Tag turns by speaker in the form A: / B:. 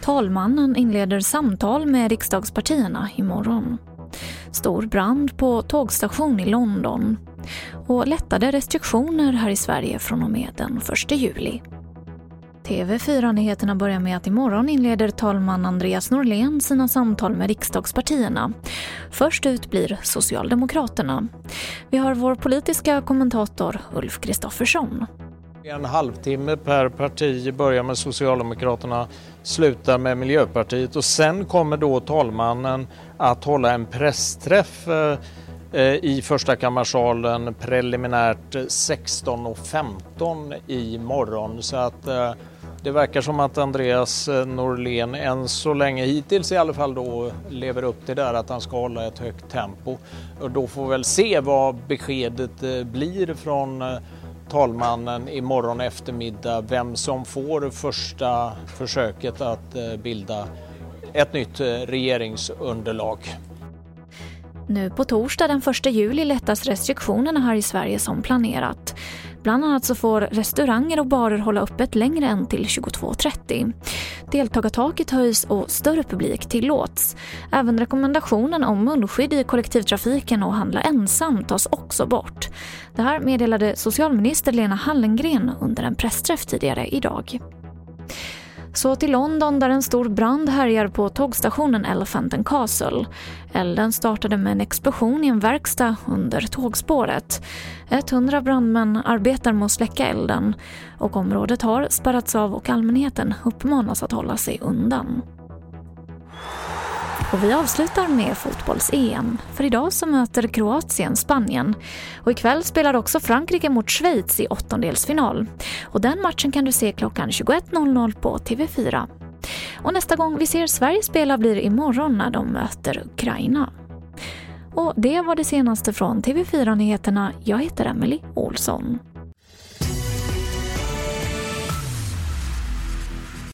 A: Talmannen inleder samtal med riksdagspartierna imorgon. Stor brand på tågstation i London och lättade restriktioner här i Sverige från och med den 1 juli. TV4-nyheterna börjar med att imorgon inleder talman Andreas Norlén sina samtal med riksdagspartierna. Först ut blir Socialdemokraterna. Vi har vår politiska kommentator Ulf Kristoffersson.
B: En halvtimme per parti börjar med Socialdemokraterna, slutar med Miljöpartiet och sen kommer då talmannen att hålla en pressträff eh, i första kammarsalen preliminärt 16.15 i morgon. Så att eh, det verkar som att Andreas Norlén än så länge, hittills i alla fall då, lever upp till det där att han ska hålla ett högt tempo. Och då får vi väl se vad beskedet eh, blir från eh, talmannen imorgon eftermiddag vem som får första försöket att eh, bilda ett nytt regeringsunderlag.
A: Nu på torsdag den 1 juli lättas restriktionerna här i Sverige som planerat. Bland annat så får restauranger och barer hålla öppet längre än till 22.30. Deltagartaket höjs och större publik tillåts. Även rekommendationen om munskydd i kollektivtrafiken och handla ensam tas också bort. Det här meddelade socialminister Lena Hallengren under en pressträff tidigare idag. Så till London där en stor brand härjar på tågstationen Elephant and Castle. Elden startade med en explosion i en verkstad under tågspåret. 100 brandmän arbetar med att släcka elden och området har spärrats av och allmänheten uppmanas att hålla sig undan. Och vi avslutar med fotbolls-EM. För idag så möter Kroatien Spanien. Och ikväll spelar också Frankrike mot Schweiz i åttondelsfinal. Och den matchen kan du se klockan 21.00 på TV4. Och nästa gång vi ser Sverige spela blir imorgon när de möter Ukraina. Och det var det senaste från TV4 Nyheterna. Jag heter Emily Olsson.